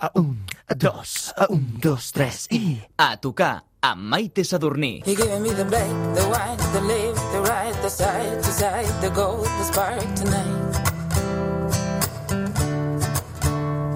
A un, a dos, a un, dos, tres i... A tocar amb Maite Sadurní. You're giving me the black, the white, the left, the right, the side to side, the gold, the spark tonight.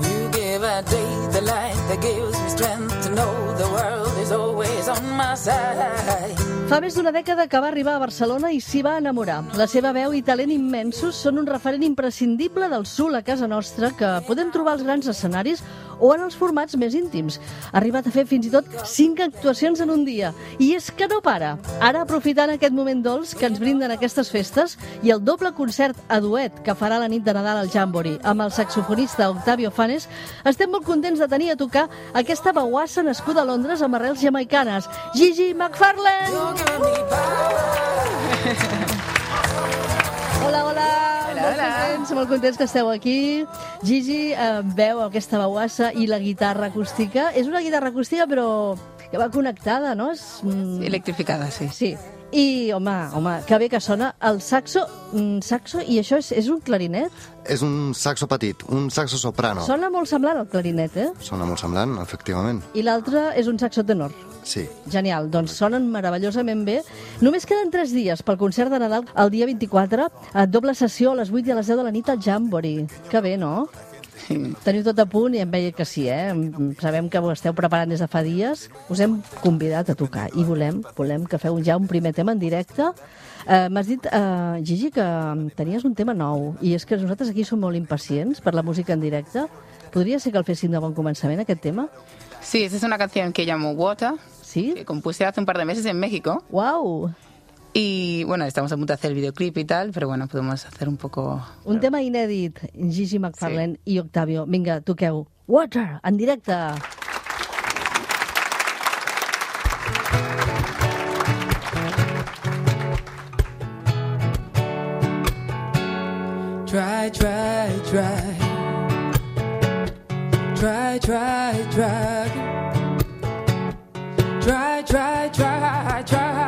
You give a day the light that gives me strength to know the world is always on my side. Fa més d'una dècada que va arribar a Barcelona i s'hi va enamorar. La seva veu i talent immensos són un referent imprescindible del sul a casa nostra que podem trobar als grans escenaris o en els formats més íntims. Ha arribat a fer fins i tot cinc actuacions en un dia. I és que no para. Ara, aprofitant aquest moment dolç que ens brinden aquestes festes i el doble concert a duet que farà la nit de Nadal al Jamboree amb el saxofonista Octavio Fanes, estem molt contents de tenir a tocar aquesta bauassa nascuda a Londres amb arrels jamaicanes, Gigi McFarlane! Me power. Hola, hola, hola, molt contents, molt contents que esteu aquí. Gigi eh, veu aquesta bauassa i la guitarra acústica. És una guitarra acústica, però que va connectada, no? És, mm, Electrificada, sí. Sí. I, home, home, que bé que sona el saxo, mm, saxo, i això és, és un clarinet? És un saxo petit, un saxo soprano. Sona molt semblant al clarinet, eh? Sona molt semblant, efectivament. I l'altre és un saxo tenor. Sí. Genial, doncs sonen meravellosament bé. Només queden 3 dies pel concert de Nadal el dia 24, a doble sessió a les 8 i a les 10 de la nit al Jamboree. Que bé, no? Teniu tot a punt i em veia que sí, eh? Sabem que ho esteu preparant des de fa dies. Us hem convidat a tocar i volem, volem que feu ja un primer tema en directe. Eh, M'has dit, eh, Gigi, que tenies un tema nou i és que nosaltres aquí som molt impacients per la música en directe. Podria ser que el fessin de bon començament, aquest tema? Sí, esa es una canción que llamo Water, Sí? que compuse hace un par de meses en México. Uau! Y bueno, estamos a punto de hacer el videoclip y tal, pero bueno, podemos hacer un poco... Un tema inèdit, Gigi McFarlane i Octavio. Vinga, toqueu. Water, en directe. Try, try, try. Try, try, try. Try, try, try, try, try. Try,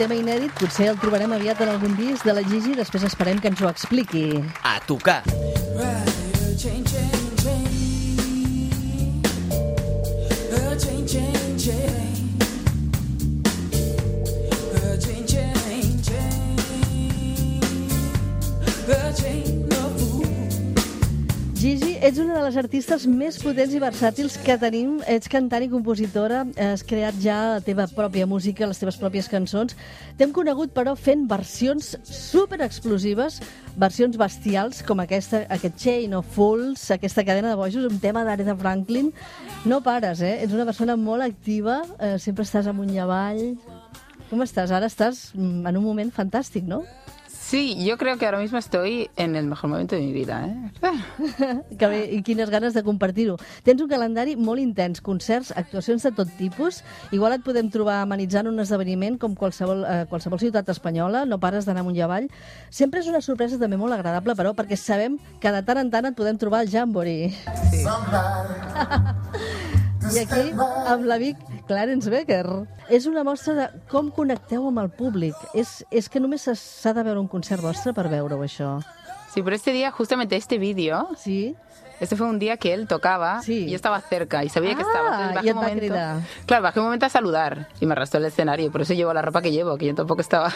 tema inèdit, potser el trobarem aviat en algun disc de la Gigi, després esperem que ens ho expliqui. A tocar. Chain, chain, chain. Ets una de les artistes més potents i versàtils que tenim. Ets cantant i compositora, has creat ja la teva pròpia música, les teves pròpies cançons. T'hem conegut, però, fent versions super explosives, versions bestials, com aquesta, aquest Chain of Fools, aquesta cadena de bojos, un tema d'Aretha Franklin. No pares, eh? Ets una persona molt activa, eh, sempre estàs amunt i avall. Com estàs? Ara estàs mm, en un moment fantàstic, no? Sí, yo creo que ahora mismo estoy en el mejor momento de mi vida. ¿eh? Que bé, i quines ganes de compartir-ho. Tens un calendari molt intens, concerts, actuacions de tot tipus. Igual et podem trobar amenitzant un esdeveniment com qualsevol, eh, qualsevol ciutat espanyola, no pares d'anar amunt i avall. Sempre és una sorpresa també molt agradable, però, perquè sabem que de tant en tant et podem trobar al Jamboree. Sí. I aquí, amb l'amic Clarence Becker. És una mostra de com connecteu amb el públic. És, és que només s'ha- de veure un concert vostre per veure-ho, això. Sí, pero este día, justamente este vídeo, Sí? este fue un día que él tocaba Sí. y yo estaba cerca y sabía que Ah, estaba. Entonces bajé y un momento, claro, bajé un momento a saludar y me arrastró el escenario. Por eso llevo la ropa que llevo, que yo tampoco estaba.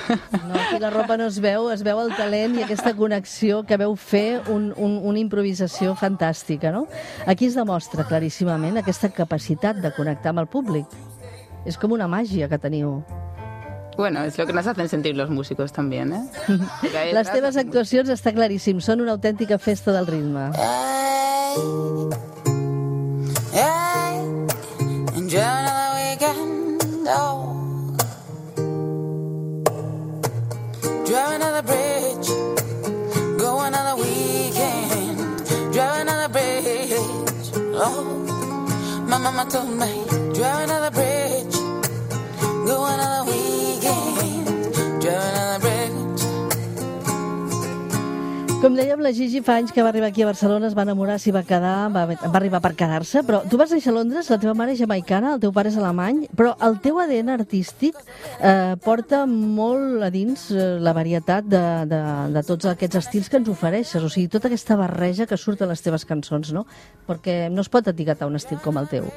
No, aquí la ropa no es veu, es veu el talent i aquesta connexió que veu fer un, un, una improvisació fantàstica, no? Aquí es demostra claríssimament aquesta capacitat de connectar amb el públic. És com una màgia que teniu. Bueno, es lo que nos hacen sentir los músicos también, ¿eh? Les teves actuacions està claríssim, són una autèntica festa del ritme. Hey, enjoy another weekend. Oh, drive another bridge. Go another weekend. Drive another bridge. Oh, my mama told me, drive another bridge. Go another weekend. Com dèiem, la Gigi fa anys que va arribar aquí a Barcelona, es va enamorar, s'hi va quedar, va, va arribar per quedar-se, però tu vas néixer a Londres, la teva mare és jamaicana, el teu pare és alemany, però el teu ADN artístic eh, porta molt a dins eh, la varietat de, de, de tots aquests estils que ens ofereixes, o sigui, tota aquesta barreja que surt a les teves cançons, no? Perquè no es pot etiquetar un estil com el teu.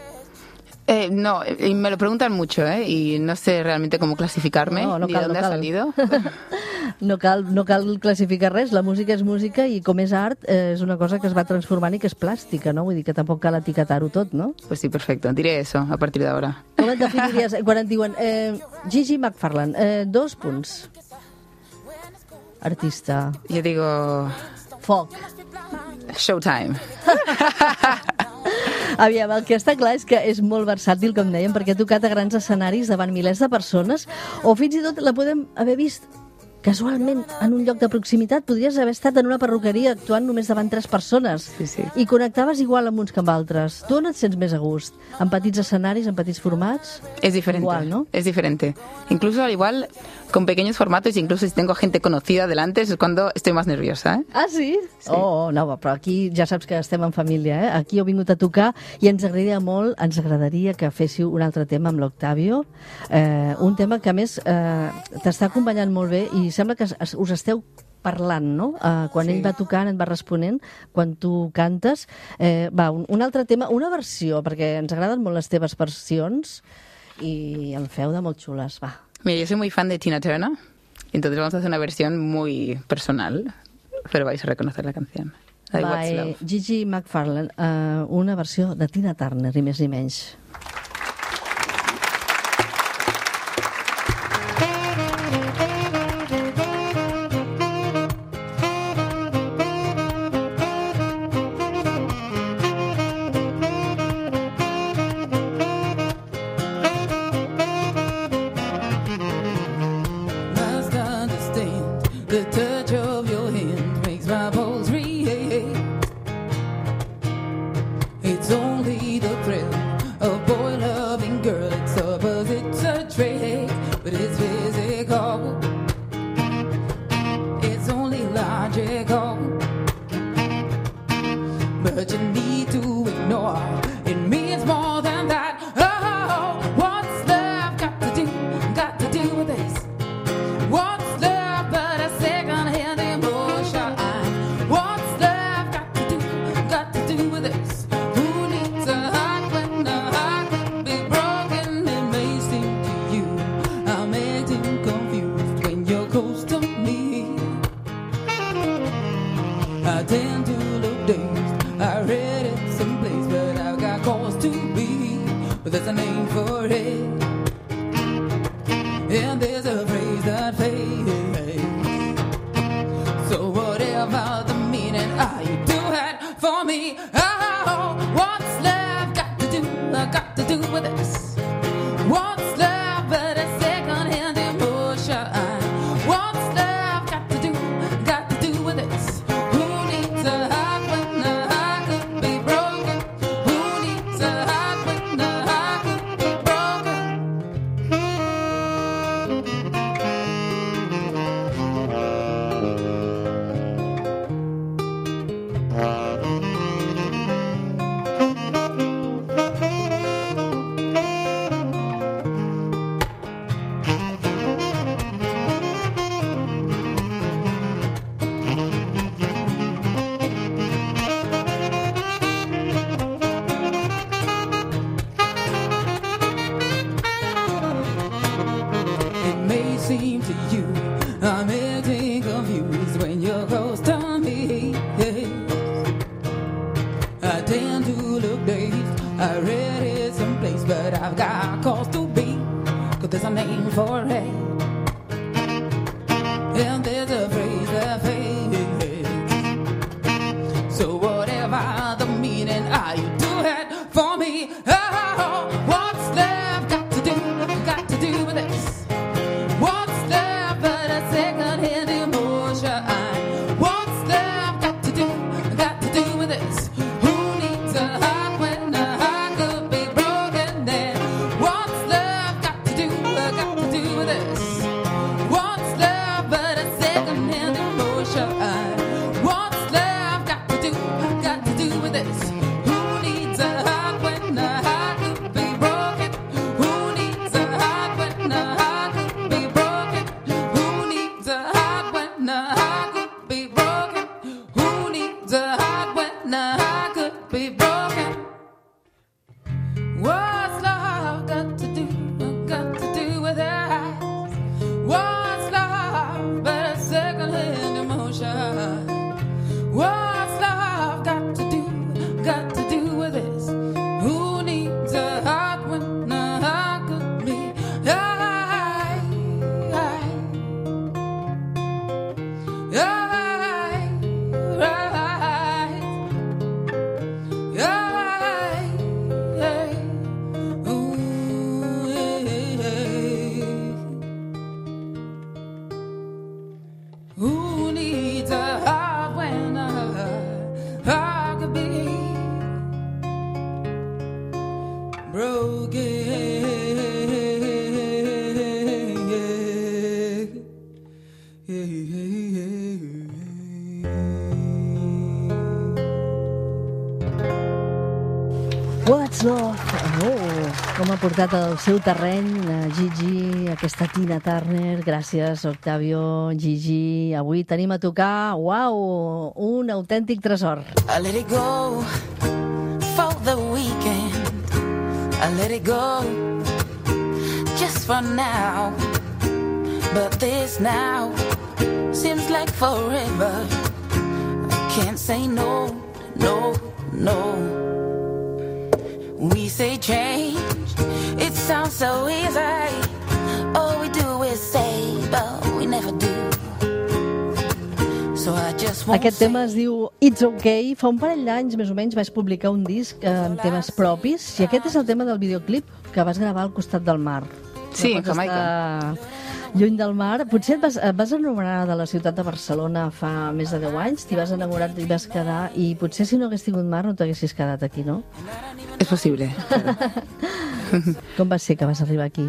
Eh, no, y me lo preguntan mucho, ¿eh? Y no sé realmente cómo clasificarme, No, no ni cal, de dónde no ha salido. No cal, no cal classificar res, la música és música i com és art eh, és una cosa que es va transformant i que és plàstica, no? Vull dir que tampoc cal etiquetar-ho tot, no? Pues sí, perfecto. Diré eso a partir de ahora. Com et definiries quan et diuen eh, Gigi McFarlane, eh, dos punts. Artista. Yo digo, Foc. Showtime. Aviam, el que està clar és que és molt versàtil, com dèiem, perquè ha tocat a grans escenaris davant milers de persones, o fins i tot la podem haver vist casualment en un lloc de proximitat. Podries haver estat en una perruqueria actuant només davant tres persones. Sí, sí. I connectaves igual amb uns que amb altres. Tu on et sents més a gust? En petits escenaris, en petits formats? Es diferente. Igual, ¿no? Es diferente. Incluso al igual con pequeños formatos, incluso si tengo gente conocida delante, es cuando estoy más nerviosa. ¿eh? Ah, sí? Sí. Oh, no, però aquí ja saps que estem en família, eh? Aquí heu vingut a tocar i ens agradaria molt, ens agradaria que féssiu un altre tema amb l'Octavio, eh, un tema que a més eh, t'està acompanyant molt bé i sembla que us esteu parlant, no? Uh, quan Sí. ell va tocant, et va responent, quan tu cantes. Eh, va, un, un altre tema, una versió, perquè ens agraden molt les teves versions i en feu de molt xules, va. Mira, yo soy muy fan de Tina Turner, entonces vamos a hacer una versión muy personal, pero vais a reconocer la canción. By. Gigi McFarlane, uh, una versió de Tina Turner, i més ni menys. Well, are you do it for me? Yeah. Portat al seu terreny Gigi, aquesta Tina Turner. Gràcies, Octavio, Gigi. Avui tenim a tocar, uau, un autèntic tresor. I let it go for the weekend. I let it go just for now. But this now seems like forever. I can't say no, no, no. We say change, sounds so easy. All we do is say, but we never do. So I just won't Aquest tema es diu It's Okay. Fa un parell d'anys, més o menys, vaig publicar un disc eh, amb temes propis i aquest és el tema del videoclip que vas gravar al costat del mar. Sí, No Jamaica. estar Lluny del mar. Potser et vas, et vas enamorar de la ciutat de Barcelona fa més de 10 anys, t'hi vas enamorar, t'hi vas quedar i potser si no hagués tingut mar no t'haguessis quedat aquí, no? Es posible. Com va ser que vas arribar aquí?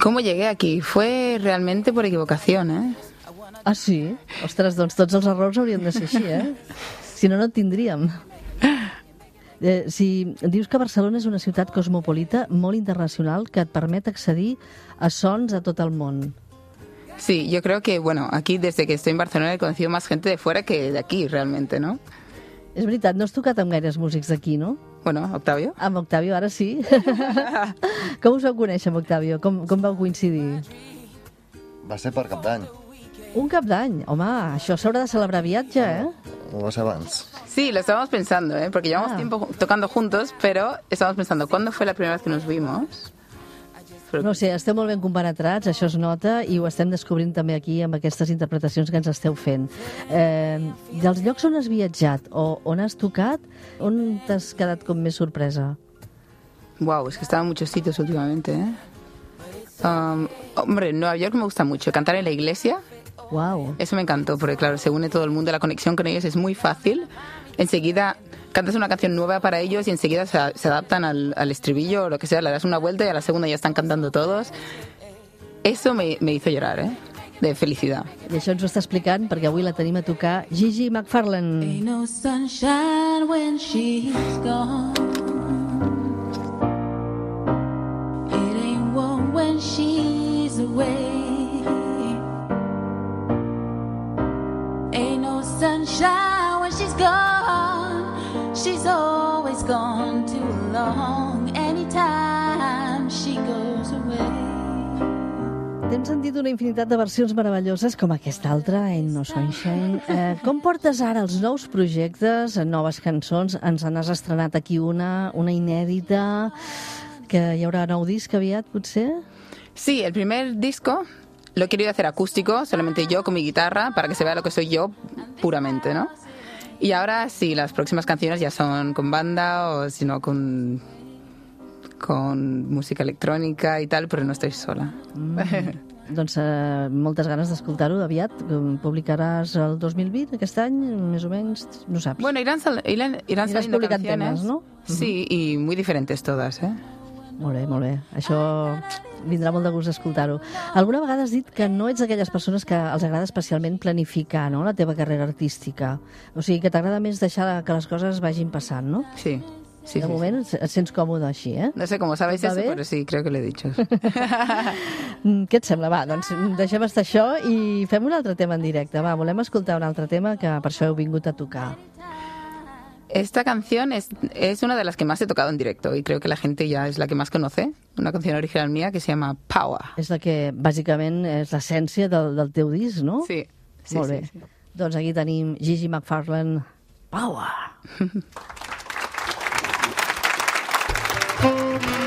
¿Cómo llegué aquí? Fue realmente por equivocación, ¿eh? Ah, sí? Ostres, doncs tots els errors haurien de ser així, eh? Si no, no et tindríem. Eh, si dius que Barcelona és una ciutat cosmopolita molt internacional que et permet accedir a sons a tot el món. Sí, yo creo que, bueno, aquí desde que estoy en Barcelona he conocido más gente de fuera que de aquí, realmente, ¿no? És veritat, no has tocat amb gaires músics d'aquí, no? Bueno, Octavio. Amb Octavio, ara sí. com us vau conèixer amb Octavio? Com, com vau coincidir? Va ser per cap d'any. Un cap d'any. Home, això s'haurà de celebrar viatge, eh? O va ser abans. Sí, lo estábamos pensando, ¿eh? porque llevamos Ah. tiempo tocando juntos, pero estábamos pensando, ¿cuándo fue la primera vez que nos vimos? Però- No sé, esteu molt ben compenetrats, això es nota, i ho estem descobrint també aquí amb aquestes interpretacions que ens esteu fent. Eh, dels llocs on has viatjat o on has tocat, on t'has quedat com més sorpresa? Wow, es que estaba en muchos sitios últimamente, ¿eh? Um, hombre, en Nueva York me gusta mucho. Cantar en la iglesia, Uau, eso me encantó, porque claro, se une todo el mundo, la conexión con ellos es muy fácil. Enseguida cantas una canción nueva para ellos y enseguida se, se adaptan al, al estribillo o lo que sea, le das una vuelta y a la segunda ya están cantando todos. Eso me, me hizo llorar, ¿eh? De felicidad. i això ens ho està explicant perquè avui la tenim a tocar Gigi McFarlane. Ain't no sunshine when she's gone. It ain't warm when she's away. Ain't no sunshine she's gone. She's always gone too long. Anytime she goes away. T'hem sentit una infinitat de versions meravelloses com aquesta altra, Ain't No Sunshine. Eh, com portes ara els nous projectes, noves cançons? Ens n'has estrenat aquí una, una inèdita, que hi haurà nou disc aviat, potser? Sí, el primer disco lo he querido hacer acústico, solamente yo con mi guitarra, para que se vea lo que soy yo puramente, ¿no? Y ahora sí, las próximas canciones ya son con banda o si no con, con música electrónica y tal, pero no estoy sola. Doncs eh, moltes ganes d'escoltar-ho aviat. Publicaràs el 2020, aquest any, més o menys, no saps? Bueno, irán, sal- irán, irán Irás saliendo canciones. temas, ¿no? Sí, y muy diferentes todas, ¿eh? Molt bé, molt bé. Això vindrà molt de gust escoltar-ho. Alguna vegada has dit que no ets d'aquelles persones que els agrada especialment planificar no? la teva carrera artística. O sigui, que t'agrada més deixar que les coses vagin passant, no? Sí, sí, de sí, moment et sents còmode així, eh? sí. No sé cómo sabéis ¿Va eso, pero sí, creo que lo he dicho. Mm, Què et sembla? Va, doncs deixem estar això i fem un altre tema en directe. Va, volem escoltar un altre tema que per això heu vingut a tocar. Esta canción es, es una de las que más he tocado en directo y creo que la gente ya es la que más conoce. Una canción original mía que se llama Power. És la que, bàsicament, és l'essència del, del teu disc, no? Sí, sí, Molt sí, bé. sí. Doncs aquí tenim Gigi McFarlane. Power!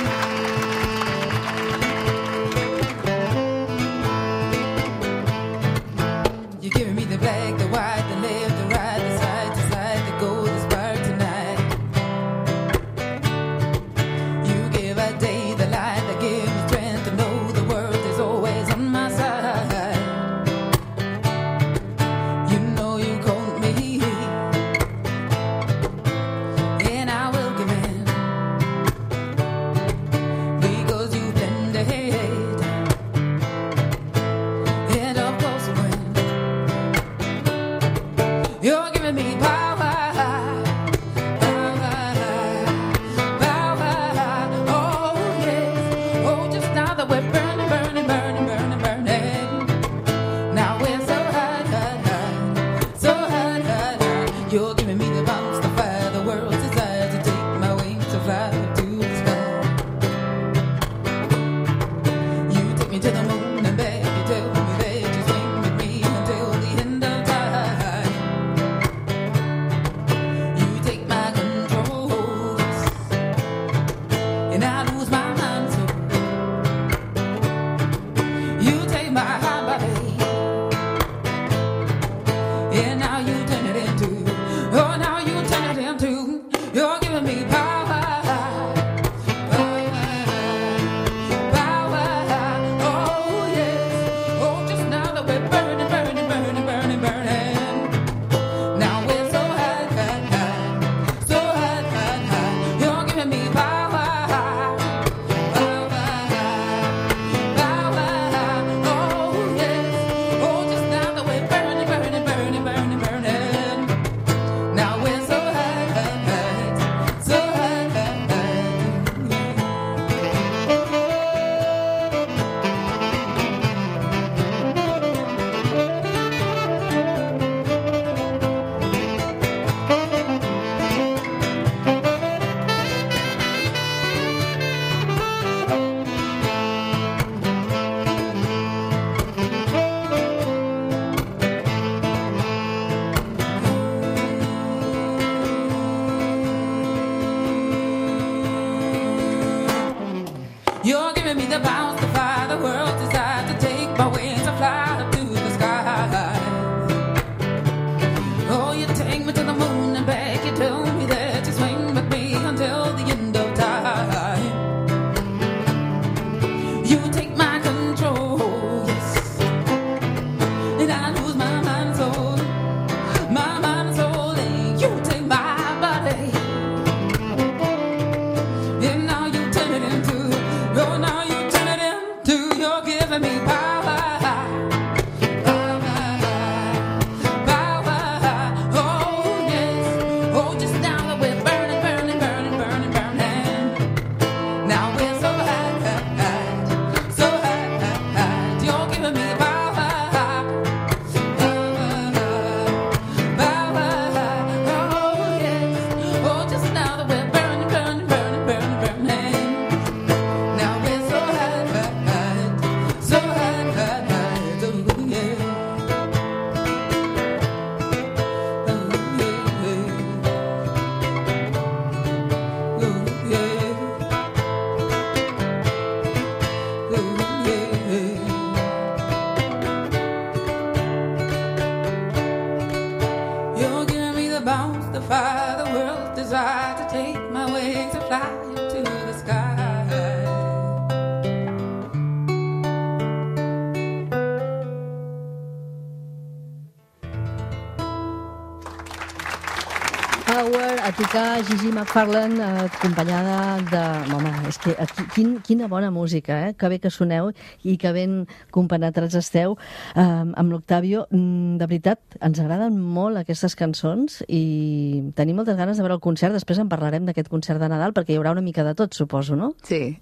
tocar Gigi McFarlane, eh, acompanyada de... Home, és que aquí, quin, quina bona música, eh? Que bé que soneu i que ben compenetrats esteu eh, amb l'Octavio. Mm, De veritat, ens agraden molt aquestes cançons i tenim moltes ganes de veure el concert. Després en parlarem d'aquest concert de Nadal perquè hi haurà una mica de tot, suposo, no? Sí.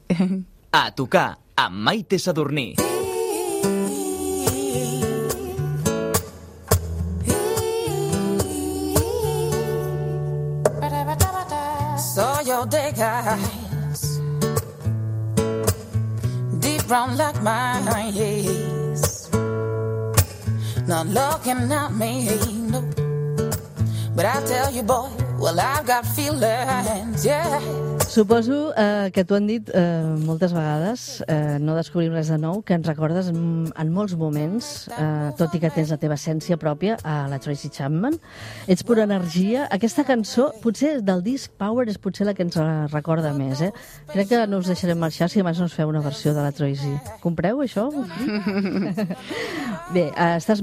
A tocar amb Maite Sadurní. Saw your day eyes deep brown like mine, yes. Not looking at me, no. But I tell you, boy, well, I've got feelings, yeah. Suposo eh, que t'ho han dit eh, moltes vegades, eh, no descobrim res de nou, que ens recordes en, en molts moments, eh, tot i que tens la teva essència pròpia, a la Tracy Chapman. Ets pura energia. Aquesta cançó, potser del disc Power, és potser la que ens recorda més. Eh? Crec que no us deixarem marxar si abans no us feu una versió de la Tracy. Compreu, això? Bé, eh, estàs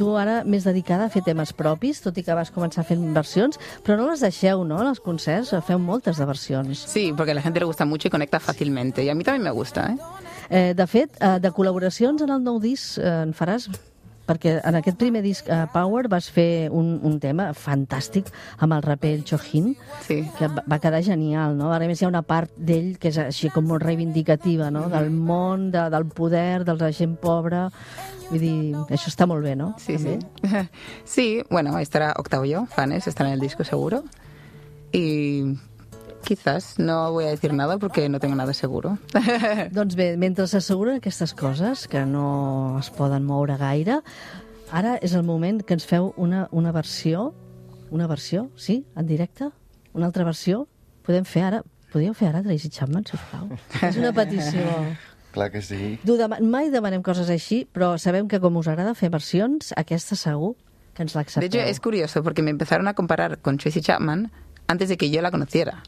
tu ara més dedicada a fer temes propis, tot i que vas començar fent versions, però no les deixeu, no?, en els concerts. Feu moltes de versions. Sí, porque a la gente le gusta mucho y conecta fácilmente. Y a mí también me gusta, ¿eh? Eh, de fet, eh, de col·laboracions en el nou disc eh, en faràs perquè en aquest primer disc eh, Power vas fer un, un tema fantàstic amb el raper el Chohin, Sí. que va va quedar genial, no? A més, hi ha una part d'ell que és així com molt reivindicativa, no? Del món, de, del poder, de la gent pobra... Vull dir, això està molt bé, no? Sí, També. sí. Sí, bueno, estará Octavo yo, Fanes, estará en el disco seguro. Y quizás no voy a decir nada porque no tengo nada seguro. Doncs bé, mentre s'asseguren aquestes coses, que no es poden moure gaire, ara és el moment que ens feu una, una versió, una versió, sí, en directe? Una altra versió? Podem fer ara... Podríeu fer ara Tracy Chapman, sisplau? És una petició. Clar que sí. T'ho dema- Mai demanem coses així, però sabem que com us agrada fer versions, aquesta segur que ens De hecho, l'accepteu. es curioso porque me empezaron a comparar con Tracy Chapman antes de que yo la conociera.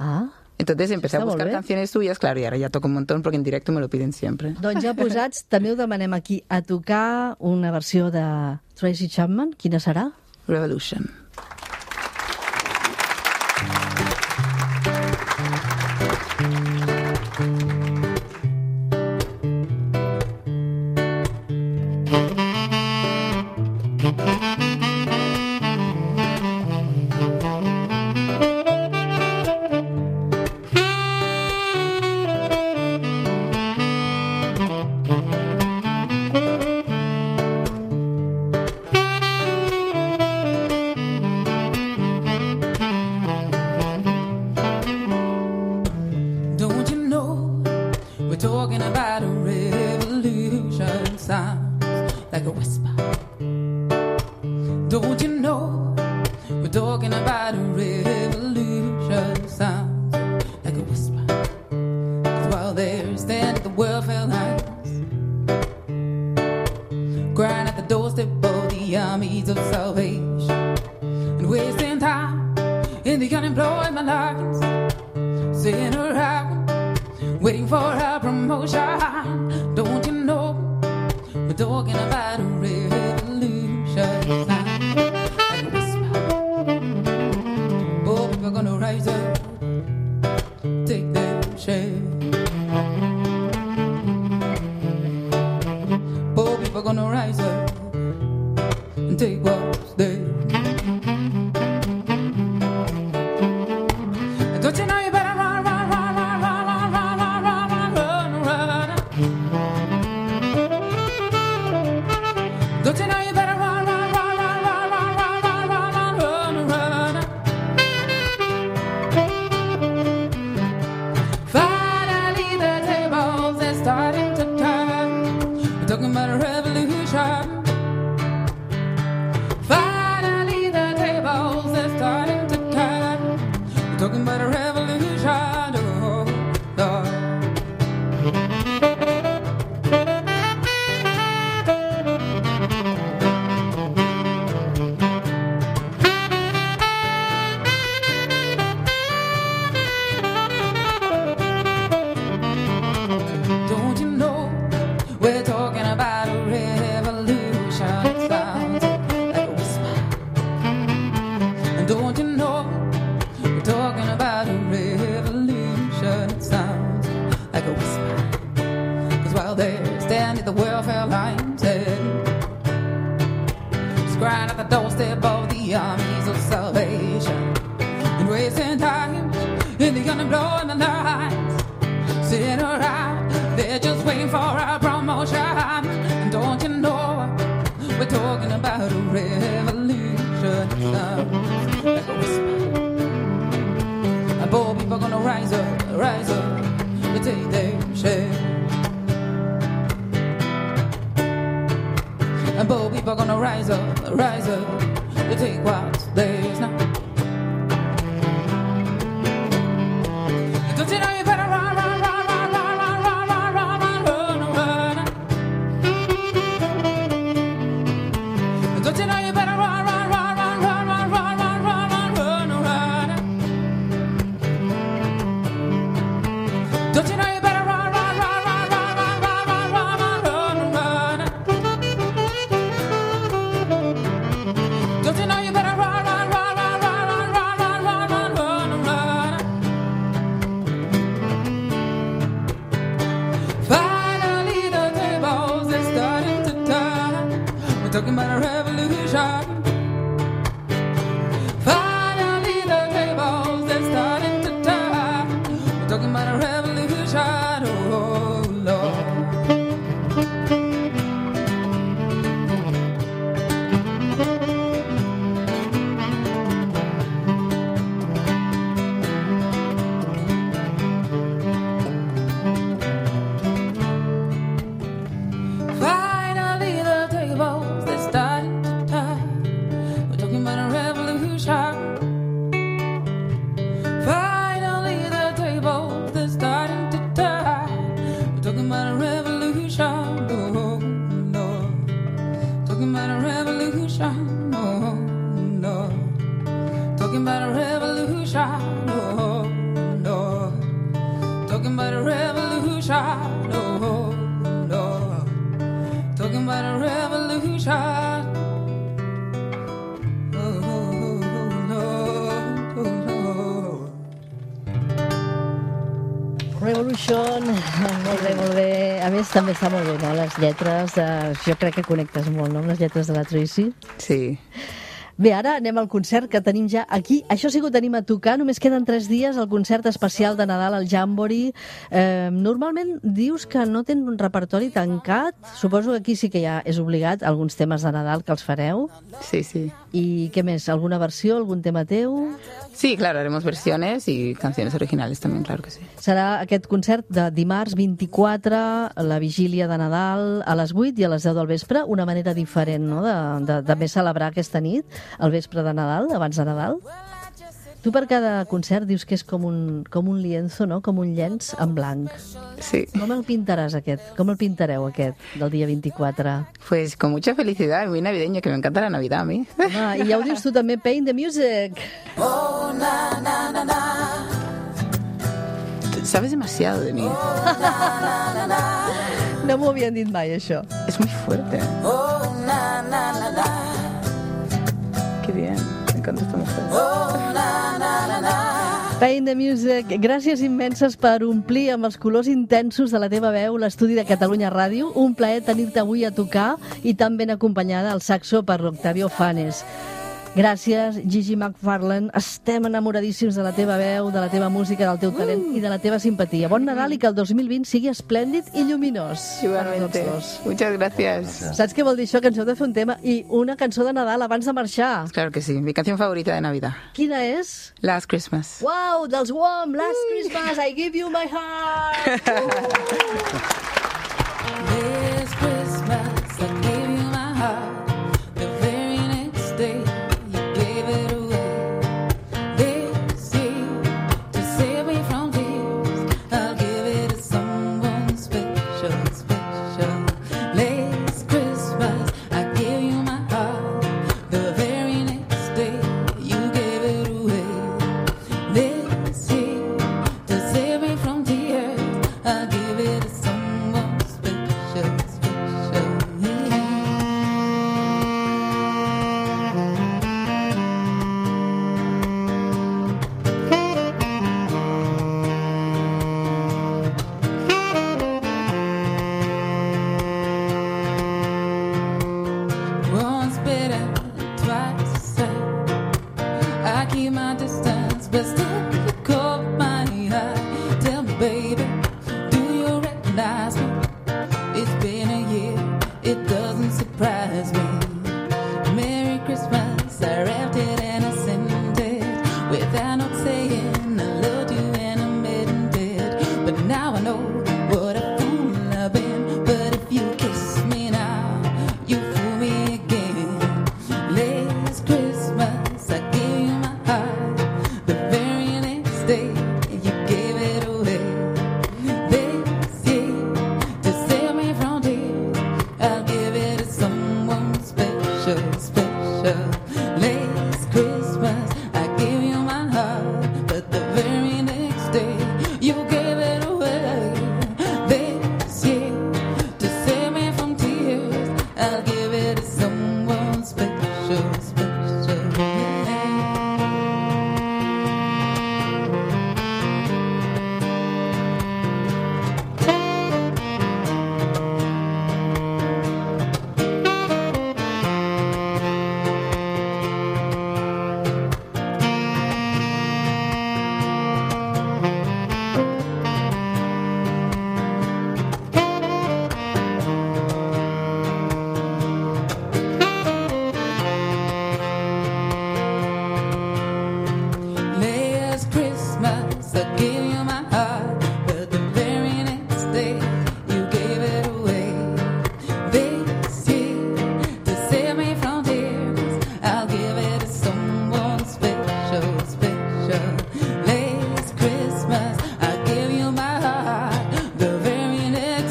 Ah, Entonces empecé a buscar canciones suyas, claro, y ahora ya toco un montón porque en directo me lo piden siempre. doncs ja posats, també ho demanem aquí a tocar una versió de Tracy Chapman. Quina serà? Revolution. Don't Don't you know we're talking about a revolution? Sounds talking about a revolution. Sounds like a whisper. And poor people gonna rise up, rise up, to take their share. And poor people gonna rise up, rise up, to take what's theirs lletres. Eh, jo crec que connectes molt, no?, amb les lletres de la Tracy. Sí. Bé, ara anem al concert que tenim ja aquí. Això sí que ho tenim a tocar, només queden tres dies, el concert especial de Nadal al Jamboree. Eh, normalment dius que no tenen un repertori tancat. Suposo que aquí sí que ja és obligat alguns temes de Nadal que els fareu. Sí, sí. I què més? Alguna versió, algun tema teu? Sí, claro, haremos versiones y canciones originales también, claro que sí. Serà aquest concert de dimarts 24, la vigília de Nadal, a les 8 i a les 10 del vespre, una manera diferent no? de, de, de més celebrar aquesta nit, el vespre de Nadal, abans de Nadal. Tu per cada concert dius que és com un, com un lienzo, no? com un llenç en blanc. Sí. Com el pintaràs aquest? Com el pintareu aquest, del dia 24? Pues con mucha felicidad, muy navideño, que me encanta la Navidad a mí. Ah, I ja ho dius tu també, Paint the Music. Oh, na, na, na, na. Sabes demasiado de mí. No m'ho havien dit mai, això. Es muy fuerte. Qué bien. Me encanta esta mujer. Pain the Music, gràcies immenses per omplir amb els colors intensos de la teva veu l'estudi de Catalunya Ràdio. Un plaer tenir-te avui a tocar i tan ben acompanyada al saxo per Octavio Fanes. Gràcies, Gigi McFarlane. Estem enamoradíssims de la teva veu, de la teva música, del teu talent i de la teva simpatia. Bon Nadal i que el 2020 sigui esplèndid i lluminós. Igualmente. Muchas gracias. Saps què vol dir això? Que ens heu de fer un tema i una cançó de Nadal abans de marxar. Claro que sí. Mi canción favorita de Navidad. Quina és? Last Christmas. Wow, dels Wham! Last Christmas, I give you my heart! This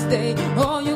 birthday. Oh,